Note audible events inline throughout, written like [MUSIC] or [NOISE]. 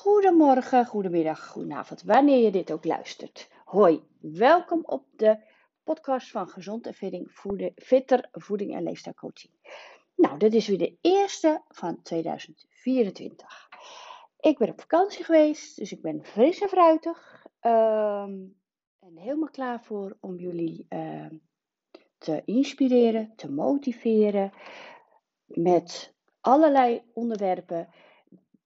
Goedemorgen, goedemiddag, goedenavond, wanneer je dit ook luistert. Hoi, welkom op de podcast van Gezond en voeden, Fitter Voeding en Leefstijlcoaching. Nou, dit is weer de eerste van 2024. Ik ben op vakantie geweest, dus ik ben fris en fruitig. Ehm, en helemaal klaar voor om jullie ehm, te inspireren, te motiveren met allerlei onderwerpen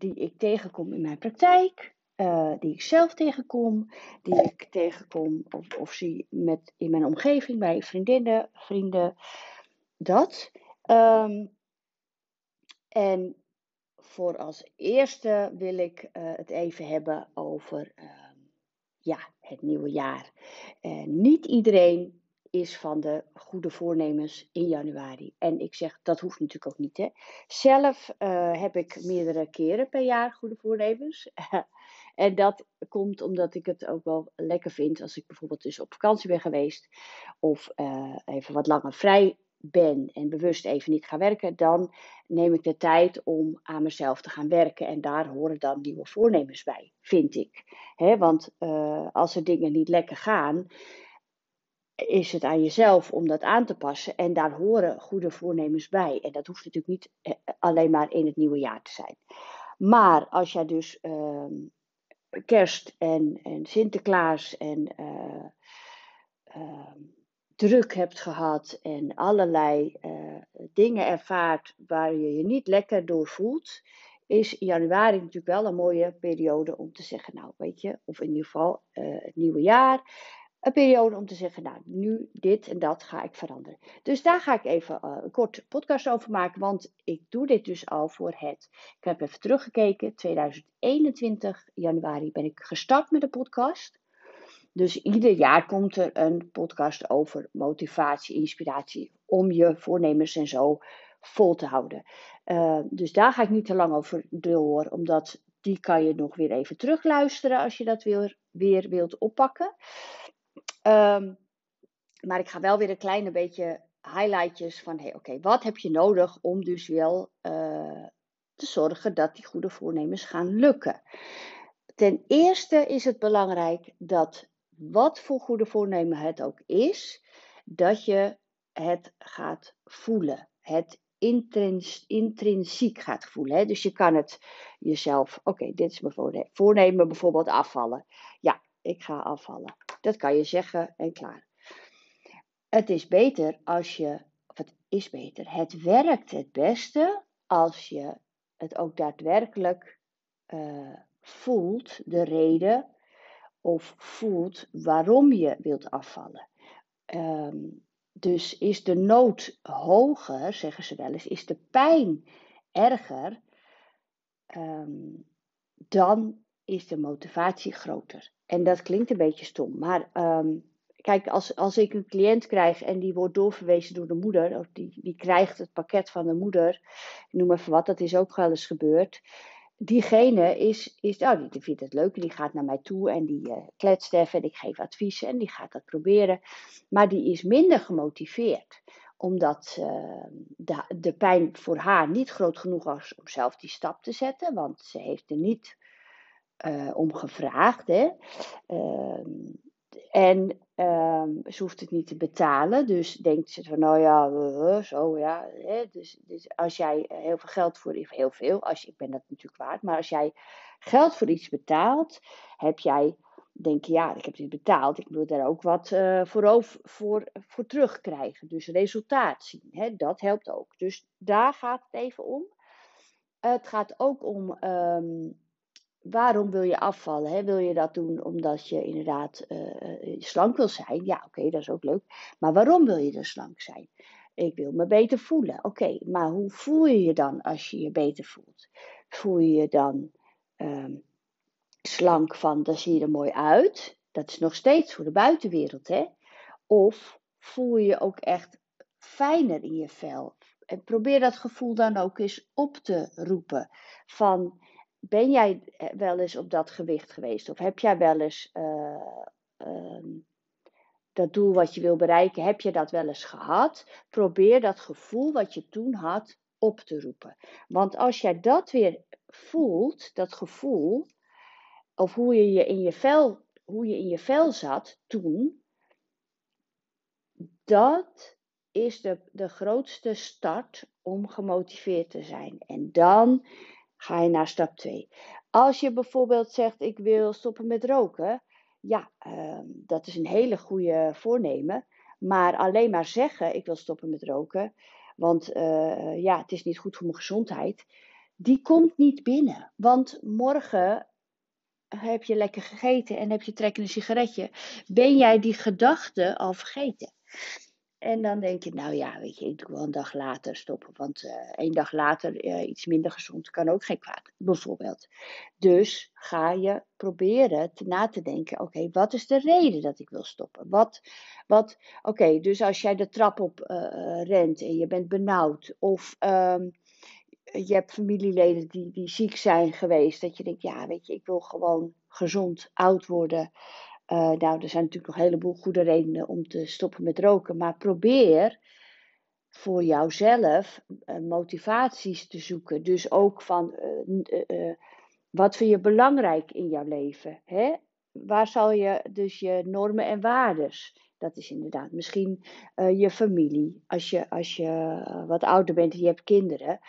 die ik tegenkom in mijn praktijk, uh, die ik zelf tegenkom, die ik tegenkom of, of zie met, in mijn omgeving, bij vriendinnen, vrienden, dat. Um, en voor als eerste wil ik uh, het even hebben over uh, ja, het nieuwe jaar. Niet iedereen is van de goede voornemens in januari. En ik zeg, dat hoeft natuurlijk ook niet. Hè. Zelf uh, heb ik meerdere keren per jaar goede voornemens. [LAUGHS] en dat komt omdat ik het ook wel lekker vind als ik bijvoorbeeld dus op vakantie ben geweest. Of uh, even wat langer vrij ben en bewust even niet ga werken. Dan neem ik de tijd om aan mezelf te gaan werken. En daar horen dan nieuwe voornemens bij, vind ik. He, want uh, als er dingen niet lekker gaan is het aan jezelf om dat aan te passen. En daar horen goede voornemens bij. En dat hoeft natuurlijk niet eh, alleen maar in het nieuwe jaar te zijn. Maar als jij dus uh, kerst en, en Sinterklaas en uh, uh, druk hebt gehad en allerlei uh, dingen ervaart waar je je niet lekker door voelt, is januari natuurlijk wel een mooie periode om te zeggen, nou weet je, of in ieder geval het nieuwe jaar een periode om te zeggen, nou, nu dit en dat ga ik veranderen. Dus daar ga ik even uh, een kort podcast over maken, want ik doe dit dus al voor het. Ik heb even teruggekeken, 2021 januari ben ik gestart met de podcast. Dus ieder jaar komt er een podcast over motivatie, inspiratie, om je voornemens en zo vol te houden. Uh, dus daar ga ik niet te lang over door, omdat die kan je nog weer even terugluisteren als je dat weer, weer wilt oppakken. Um, maar ik ga wel weer een kleine beetje highlightjes van, oké, wat heb je nodig om dus wel uh, te zorgen dat die goede voornemens gaan lukken? Ten eerste is het belangrijk dat wat voor goede voornemen het ook is, dat je het gaat voelen. Het intrins, intrinsiek gaat voelen. Hè? Dus je kan het jezelf, oké, dit is mijn voornemen, bijvoorbeeld afvallen. Ja, ik ga afvallen. Dat kan je zeggen en klaar. Het is beter als je, of het is beter, het werkt het beste als je het ook daadwerkelijk uh, voelt, de reden, of voelt waarom je wilt afvallen. Um, dus is de nood hoger, zeggen ze wel eens, is de pijn erger, um, dan is de motivatie groter. En dat klinkt een beetje stom, maar um, kijk, als, als ik een cliënt krijg en die wordt doorverwezen door de moeder, of die, die krijgt het pakket van de moeder, noem even wat, dat is ook wel eens gebeurd. Diegene is, is nou, die vindt het leuk, die gaat naar mij toe en die uh, kletst even en ik geef adviezen en die gaat dat proberen. Maar die is minder gemotiveerd omdat uh, de, de pijn voor haar niet groot genoeg was om zelf die stap te zetten, want ze heeft er niet uh, om gevraagd. Hè? Uh, en uh, ze hoeft het niet te betalen. Dus denkt ze van, nou ja, zo ja. Hè? Dus, dus, als jij heel veel geld voor, heel veel, als, ik ben dat natuurlijk waard. Maar als jij geld voor iets betaalt, heb jij, denk ja, ik heb dit betaald. Ik wil daar ook wat uh, voor, voor, terugkrijgen. Dus resultaat zien, hè? dat helpt ook. Dus daar gaat het even om. het gaat ook om um, waarom wil je afvallen? Hè? Wil je dat doen omdat je inderdaad uh, slank wil zijn? Ja, oké, dat is ook leuk. Maar waarom wil je dan slank zijn? Ik wil me beter voelen. Oké, maar hoe voel je je dan als je je beter voelt? Voel je je dan um, slank van, dan zie je er mooi uit? Dat is nog steeds voor de buitenwereld, hè? Of voel je je ook echt fijner in je vel? En probeer dat gevoel dan ook eens op te roepen. Van ben jij eh, wel eens op dat gewicht geweest? Of heb jij wel eens uh, uh, dat doel wat je wil bereiken, heb je dat wel eens gehad? Probeer dat gevoel wat je toen had op te roepen. Want als jij dat weer voelt, dat gevoel, of hoe je, je in je vel, hoe je in je vel zat toen, dat is de, de grootste start om gemotiveerd te zijn. En dan ga je naar stap 2. Als je bijvoorbeeld zegt: Ik wil stoppen met roken, ja, uh, dat is een hele goede voornemen. Maar alleen maar zeggen: Ik wil stoppen met roken, want uh, ja, het is niet goed voor mijn gezondheid. Die komt niet binnen. Want morgen heb je lekker gegeten en heb je trek in een sigaretje. Ben jij die gedachte al vergeten? En dan denk je, nou ja, weet je, ik doe wel een dag later stoppen. Want uh, één dag later uh, iets minder gezond kan ook geen kwaad, bijvoorbeeld. Dus ga je proberen te, na te denken, oké, wat is de reden dat ik wil stoppen? Wat, wat oké, dus als jij de trap op uh, rent en je bent benauwd of... Um, je hebt familieleden die, die ziek zijn geweest. Dat je denkt, ja, weet je, ik wil gewoon gezond oud worden. Uh, nou, er zijn natuurlijk nog een heleboel goede redenen om te stoppen met roken. Maar probeer voor jouzelf uh, motivaties te zoeken. Dus ook van uh, wat vind je belangrijk in jouw leven? Hè? Waar zal je dus je normen en waardes? Dat is inderdaad misschien je familie. Als je, als je wat ouder bent en je hebt kinderen,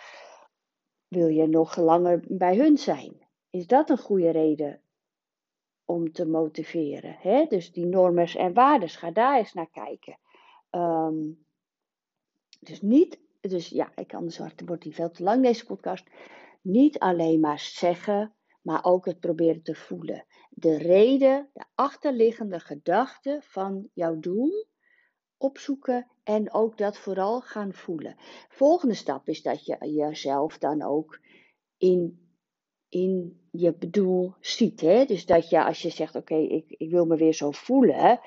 wil je nog langer bij hun zijn? Is dat een goede reden om te motiveren. Hè? Dus die normen en waarden, ga daar eens naar kijken. Um, dus niet, dus ja, ik anders wordt die veel te lang deze podcast. Niet alleen maar zeggen, maar ook het proberen te voelen. De reden, de achterliggende gedachte van jouw doel opzoeken en ook dat vooral gaan voelen. Volgende stap is dat je jezelf dan ook in in je bedoel ziet. Hè? Dus dat je als je zegt, oké, ik, ik wil me weer zo voelen,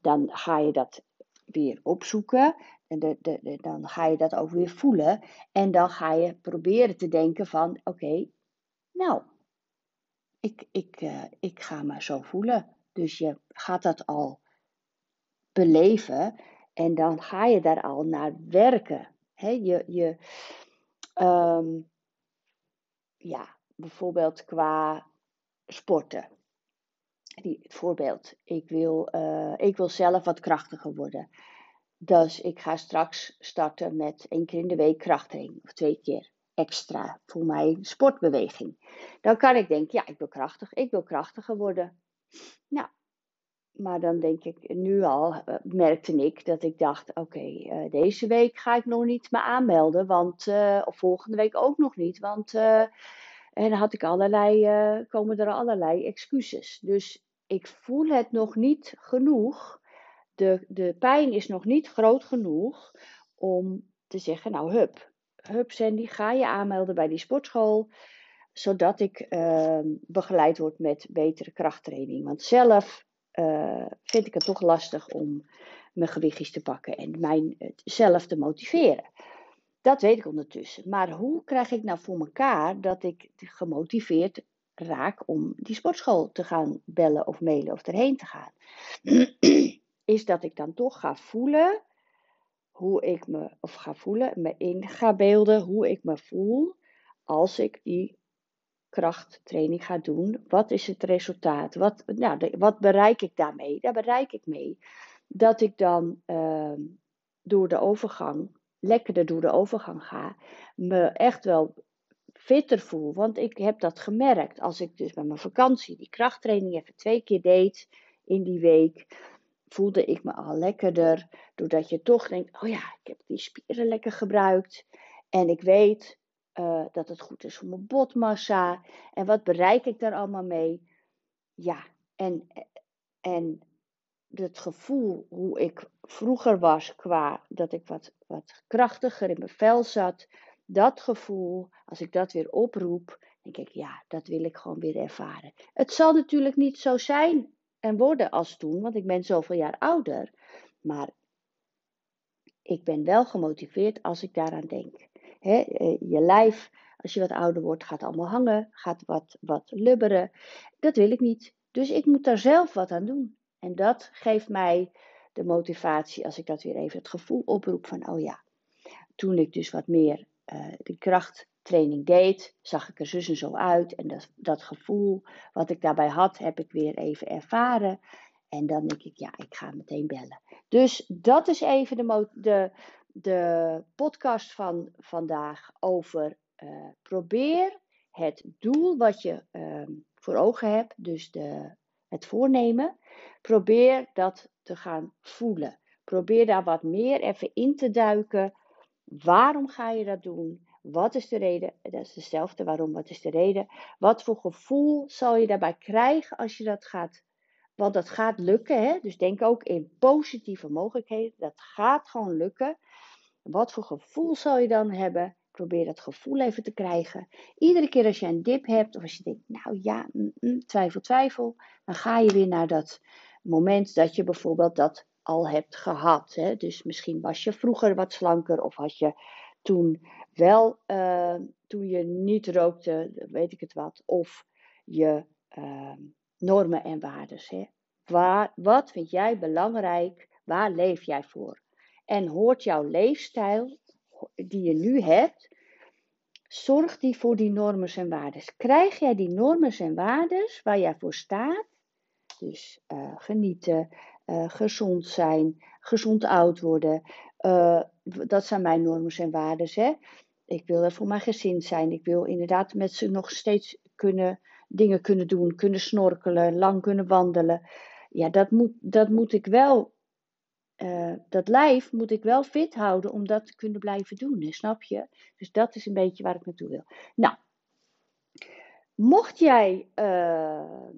dan ga je dat weer opzoeken. En de, de, dan ga je dat ook weer voelen. En dan ga je proberen te denken van, oké, nou, ik, ik, uh, ik ga me zo voelen. Dus je gaat dat al beleven en dan ga je daar al naar werken. He, je, je, um, ja, bijvoorbeeld qua sporten. Die, het voorbeeld, ik wil, uh, ik wil zelf wat krachtiger worden. Dus ik ga straks starten met één keer in de week krachttraining. Of twee keer extra voor mijn sportbeweging. Dan kan ik denken, ja, ik wil krachtig, ik wil krachtiger worden. Nou, maar dan denk ik nu al, uh, merkte ik dat ik dacht: oké, uh, deze week ga ik nog niet me aanmelden, want, of volgende week ook nog niet, want en had ik allerlei, uh, komen er allerlei excuses. Dus ik voel het nog niet genoeg. De, de pijn is nog niet groot genoeg om te zeggen, nou hup, hup Sandy, ga je aanmelden bij die sportschool. Zodat ik uh, begeleid word met betere krachttraining. Want zelf uh, vind ik het toch lastig om mijn gewichtjes te pakken en mijzelf te motiveren. Dat weet ik ondertussen. Maar hoe krijg ik nou voor mekaar dat ik gemotiveerd raak om die sportschool te gaan bellen of mailen of erheen te gaan? [CLEARS THROAT] Is dat ik dan toch ga voelen hoe ik me, of ga voelen, me in ga beelden hoe ik me voel als ik die krachttraining ga doen. Wat is het resultaat? Wat, nou, wat bereik ik daarmee? Daar bereik ik mee dat ik dan uh, door de overgang lekkerder door de overgang ga, me echt wel fitter voel. Want ik heb dat gemerkt als ik dus bij mijn vakantie die krachttraining even twee keer deed in die week. Voelde ik me al lekkerder, doordat je toch denkt: oh ja, ik heb die spieren lekker gebruikt. En ik weet uh, dat het goed is voor mijn botmassa. En wat bereik ik daar allemaal mee? Ja, en, en het gevoel hoe ik vroeger was qua dat ik wat, wat krachtiger in mijn vel zat, dat gevoel, als ik dat weer oproep, denk ik, ja, dat wil ik gewoon weer ervaren. Het zal natuurlijk niet zo zijn en worden als toen, want ik ben zoveel jaar ouder, maar ik ben wel gemotiveerd als ik daaraan denk. Eh, je lijf, als je wat ouder wordt, gaat allemaal hangen, gaat wat, wat lubberen. Dat wil ik niet. Dus ik moet daar zelf wat aan doen. En dat geeft mij de motivatie als ik dat weer even het gevoel oproep van, oh ja, toen ik dus wat meer uh, de kracht training deed, zag ik er zus en zo uit. En dat, dat gevoel wat ik daarbij had, heb ik weer even ervaren. En dan denk ik, ja, ik ga meteen bellen. Dus dat is even de, de, de podcast van vandaag over uh, probeer het doel wat je uh, voor ogen hebt, dus de, het voornemen, probeer dat te gaan voelen. Probeer daar wat meer even in te duiken. Waarom ga je dat doen? Wat is de reden? Dat is dezelfde. Waarom? Wat is de reden? Wat voor gevoel zal je daarbij krijgen als je dat gaat? Want dat gaat lukken. Hè? Dus denk ook in positieve mogelijkheden. Dat gaat gewoon lukken. Wat voor gevoel zal je dan hebben? Probeer dat gevoel even te krijgen. Iedere keer als je een dip hebt, of als je denkt, nou ja, mm, mm, twijfel, twijfel, dan ga je weer naar dat moment dat je bijvoorbeeld dat al hebt gehad. Hè? Dus misschien was je vroeger wat slanker, of had je toen wel, uh, toen je niet rookte, weet ik het wat, of je uh, normen en waarden. Waar, wat vind jij belangrijk? Waar leef jij voor? En hoort jouw leefstijl die je nu hebt, zorgt die voor die normen en waarden? Krijg jij die normen en waarden waar jij voor staat? Dus uh, genieten, uh, gezond zijn, gezond oud worden. Uh, dat zijn mijn normen en waarden. Hè? Ik wil er voor mijn gezin zijn. Ik wil inderdaad met ze nog steeds kunnen, dingen kunnen doen, kunnen snorkelen, lang kunnen wandelen. Ja, dat moet, dat moet ik wel uh, dat lijf moet ik wel fit houden om dat te kunnen blijven doen, snap je? Dus dat is een beetje waar ik naartoe wil. Nou, mocht jij. Uh,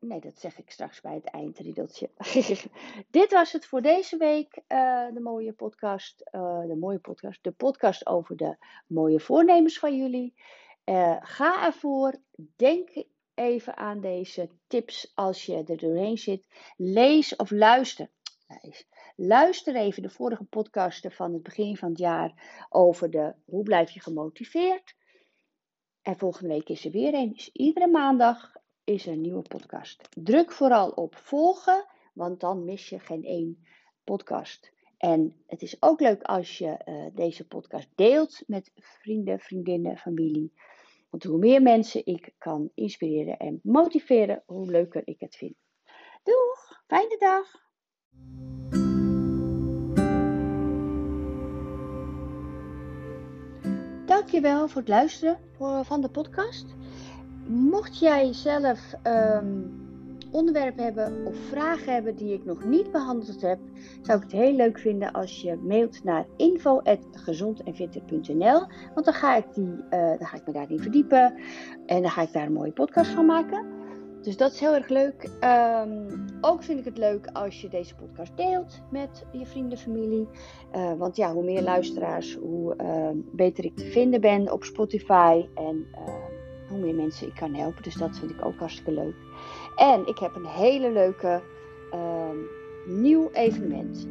nee, dat zeg ik straks bij het eindriedeltje. [LAUGHS] Dit was het voor deze week, uh, de mooie podcast. de mooie podcast. De podcast over de mooie voornemens van jullie. ga ervoor. Denk even aan deze tips als je er doorheen zit. Lees of luister. Luister even de vorige podcasten van het begin van het jaar over de hoe blijf je gemotiveerd. En volgende week is er weer een. Dus iedere maandag is er een nieuwe podcast. Druk vooral op volgen, want dan mis je geen één podcast. En het is ook leuk als je uh, deze podcast deelt met vrienden, vriendinnen, familie. Want hoe meer mensen ik kan inspireren en motiveren, hoe leuker ik het vind. Doeg, fijne dag! Dankjewel voor het luisteren van de podcast. Mocht jij zelf um, onderwerpen hebben of vragen hebben die ik nog niet behandeld heb, zou ik het heel leuk vinden als je mailt naar info.gezondenfitter.nl. Want dan ga, ik die, uh, dan ga ik me daarin verdiepen en dan ga ik daar een mooie podcast van maken. Dus dat is heel erg leuk. Um, ook vind ik het leuk als je deze podcast deelt met je vrienden, familie. Uh, want ja, hoe meer luisteraars, hoe uh, beter ik te vinden ben op Spotify. En hoe meer mensen ik kan helpen. Dus dat vind ik ook hartstikke leuk. En ik heb een hele leuke uh, nieuw evenement.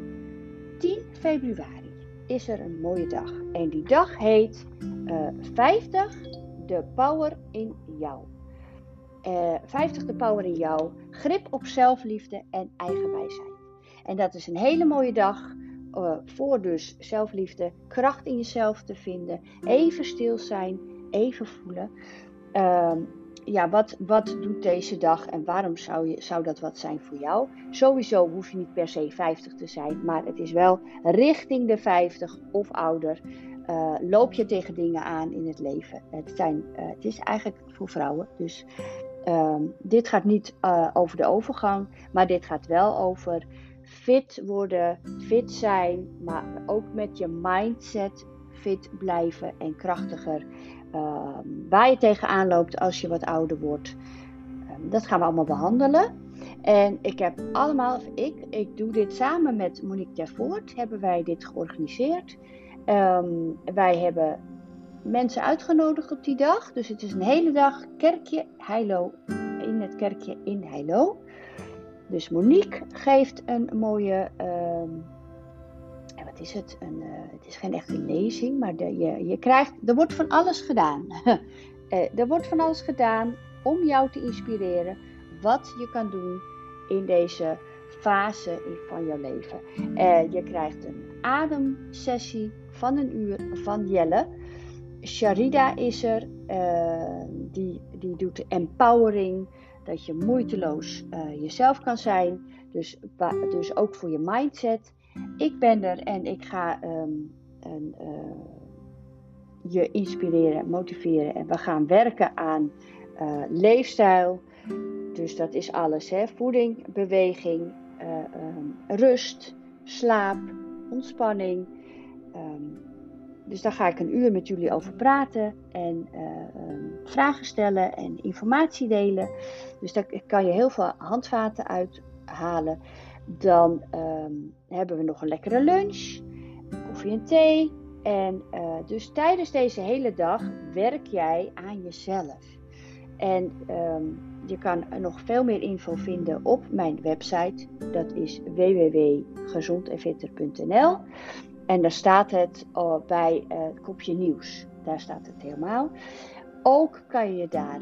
10 februari is er een mooie dag. En die dag heet uh, eh, 50 de power in jou. Uh, eh, 50 de power in jou. Grip op zelfliefde en eigenwijsheid. En dat is een hele mooie dag uh, voor dus zelfliefde, kracht in jezelf te vinden, even stil zijn, even voelen. Uh, ja, wat, wat doet deze dag en waarom zou, je, zou dat wat zijn voor jou? Sowieso hoef je niet per se 50 te zijn, maar het is wel richting de 50 of ouder. Uh, loop je tegen dingen aan in het leven. Het, zijn, uh, het is eigenlijk voor vrouwen. Dus uh, dit gaat niet uh, over de overgang, maar dit gaat wel over fit worden, fit zijn, maar ook met je mindset fit blijven en krachtiger uh, waar je tegenaan loopt als je wat ouder wordt. Um, dat gaan we allemaal behandelen. En ik heb allemaal, of ik, ik doe dit samen met Monique Tervoort, hebben wij dit georganiseerd. Um, wij hebben mensen uitgenodigd op die dag. Dus het is een hele dag kerkje Heilo in het kerkje in Heilo. Dus Monique geeft een mooie is het? Een, uh, het is geen echte lezing, maar de, je, je krijgt, er wordt van alles gedaan. uh, [LAUGHS] er wordt van alles gedaan om jou te inspireren wat je kan doen in deze fase van jouw leven. Uh, je krijgt een ademsessie van een uur van Jelle. Sharida is er, die, die doet empowering, dat je moeiteloos jezelf kan zijn. Dus, dus ook voor je mindset. Ik ben er en ik ga een, uh, je inspireren, motiveren. En we gaan werken aan leefstijl. Dus dat is alles: hè? voeding, beweging, um, rust, slaap, ontspanning. Um, dus daar ga ik een uur met jullie over praten en vragen stellen en informatie delen. Dus daar kan je heel veel handvaten uithalen. Dan um, hebben we nog een lekkere lunch, koffie en thee. En uh, dus tijdens deze hele dag werk jij aan jezelf. En um, je kan nog veel meer info vinden op mijn website. Dat is www.gezondenfitter.nl. En daar staat het bij uh, het kopje nieuws. Daar staat het helemaal. Ook kan je je daar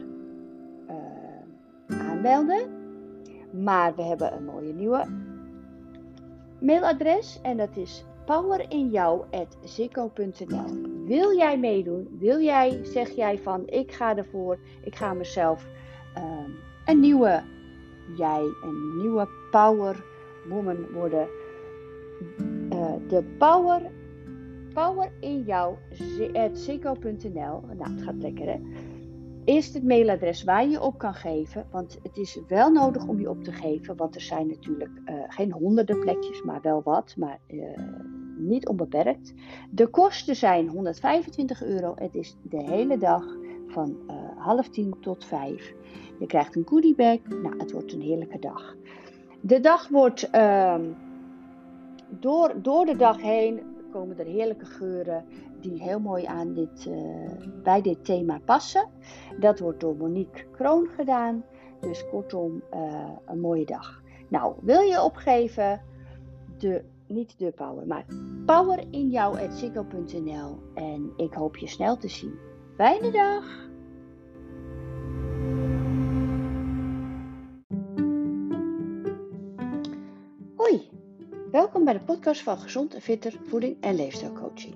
uh, aanmelden. Maar we hebben een mooie nieuwe mailadres. En dat is powerinjou.zikko.nl Wil jij meedoen? Wil jij, zeg jij van ik ga ervoor. Ik ga mezelf ehm, een nieuwe jij, een nieuwe power woman worden uh, de power, power in jou. Nou, het gaat lekker hè. Is het mailadres waar je op kan geven. Want het is wel nodig om je op te geven. Want er zijn natuurlijk uh, geen honderden plekjes, maar wel wat. Maar uh, niet onbeperkt. De kosten zijn 125 euro. Het is de hele dag van uh, half tien tot vijf. Je krijgt een goodiebag. Nou, het wordt een heerlijke dag. De dag wordt uh, door, door de dag heen komen er heerlijke geuren die heel mooi aan dit, uh, bij dit thema passen. Dat wordt door Monique Kroon gedaan. Dus kortom, uh, een mooie dag. Nou, wil je opgeven? De, niet de power, maar power in jou En ik hoop je snel te zien. Fijne dag! Welkom bij de podcast van Gezond en Fitter Voeding en Leefstijlcoaching.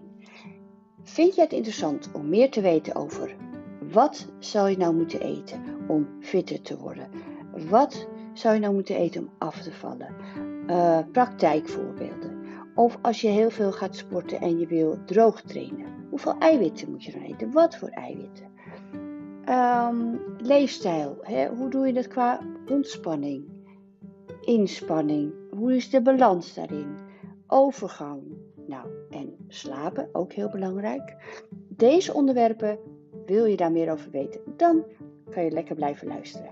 Vind je het interessant om meer te weten over wat zou je nou moeten eten om fitter te worden? Wat zou je nou moeten eten om af te vallen? Uh, praktijkvoorbeelden. Of als je heel veel gaat sporten en je wil droog trainen. Hoeveel eiwitten moet je dan eten? Wat voor eiwitten? Um, leefstijl. Hè? Hoe doe je dat qua ontspanning? Inspanning hoe is de balans daarin? Overgang. Nou, en slapen, ook heel belangrijk. Deze onderwerpen, wil je daar meer over weten, dan kan je lekker blijven luisteren.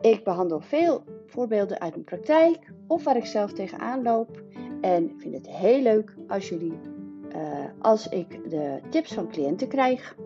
Ik behandel veel voorbeelden uit mijn praktijk of waar ik zelf tegenaan loop. En vind het heel leuk als jullie, uh, als ik de tips van cliënten krijg.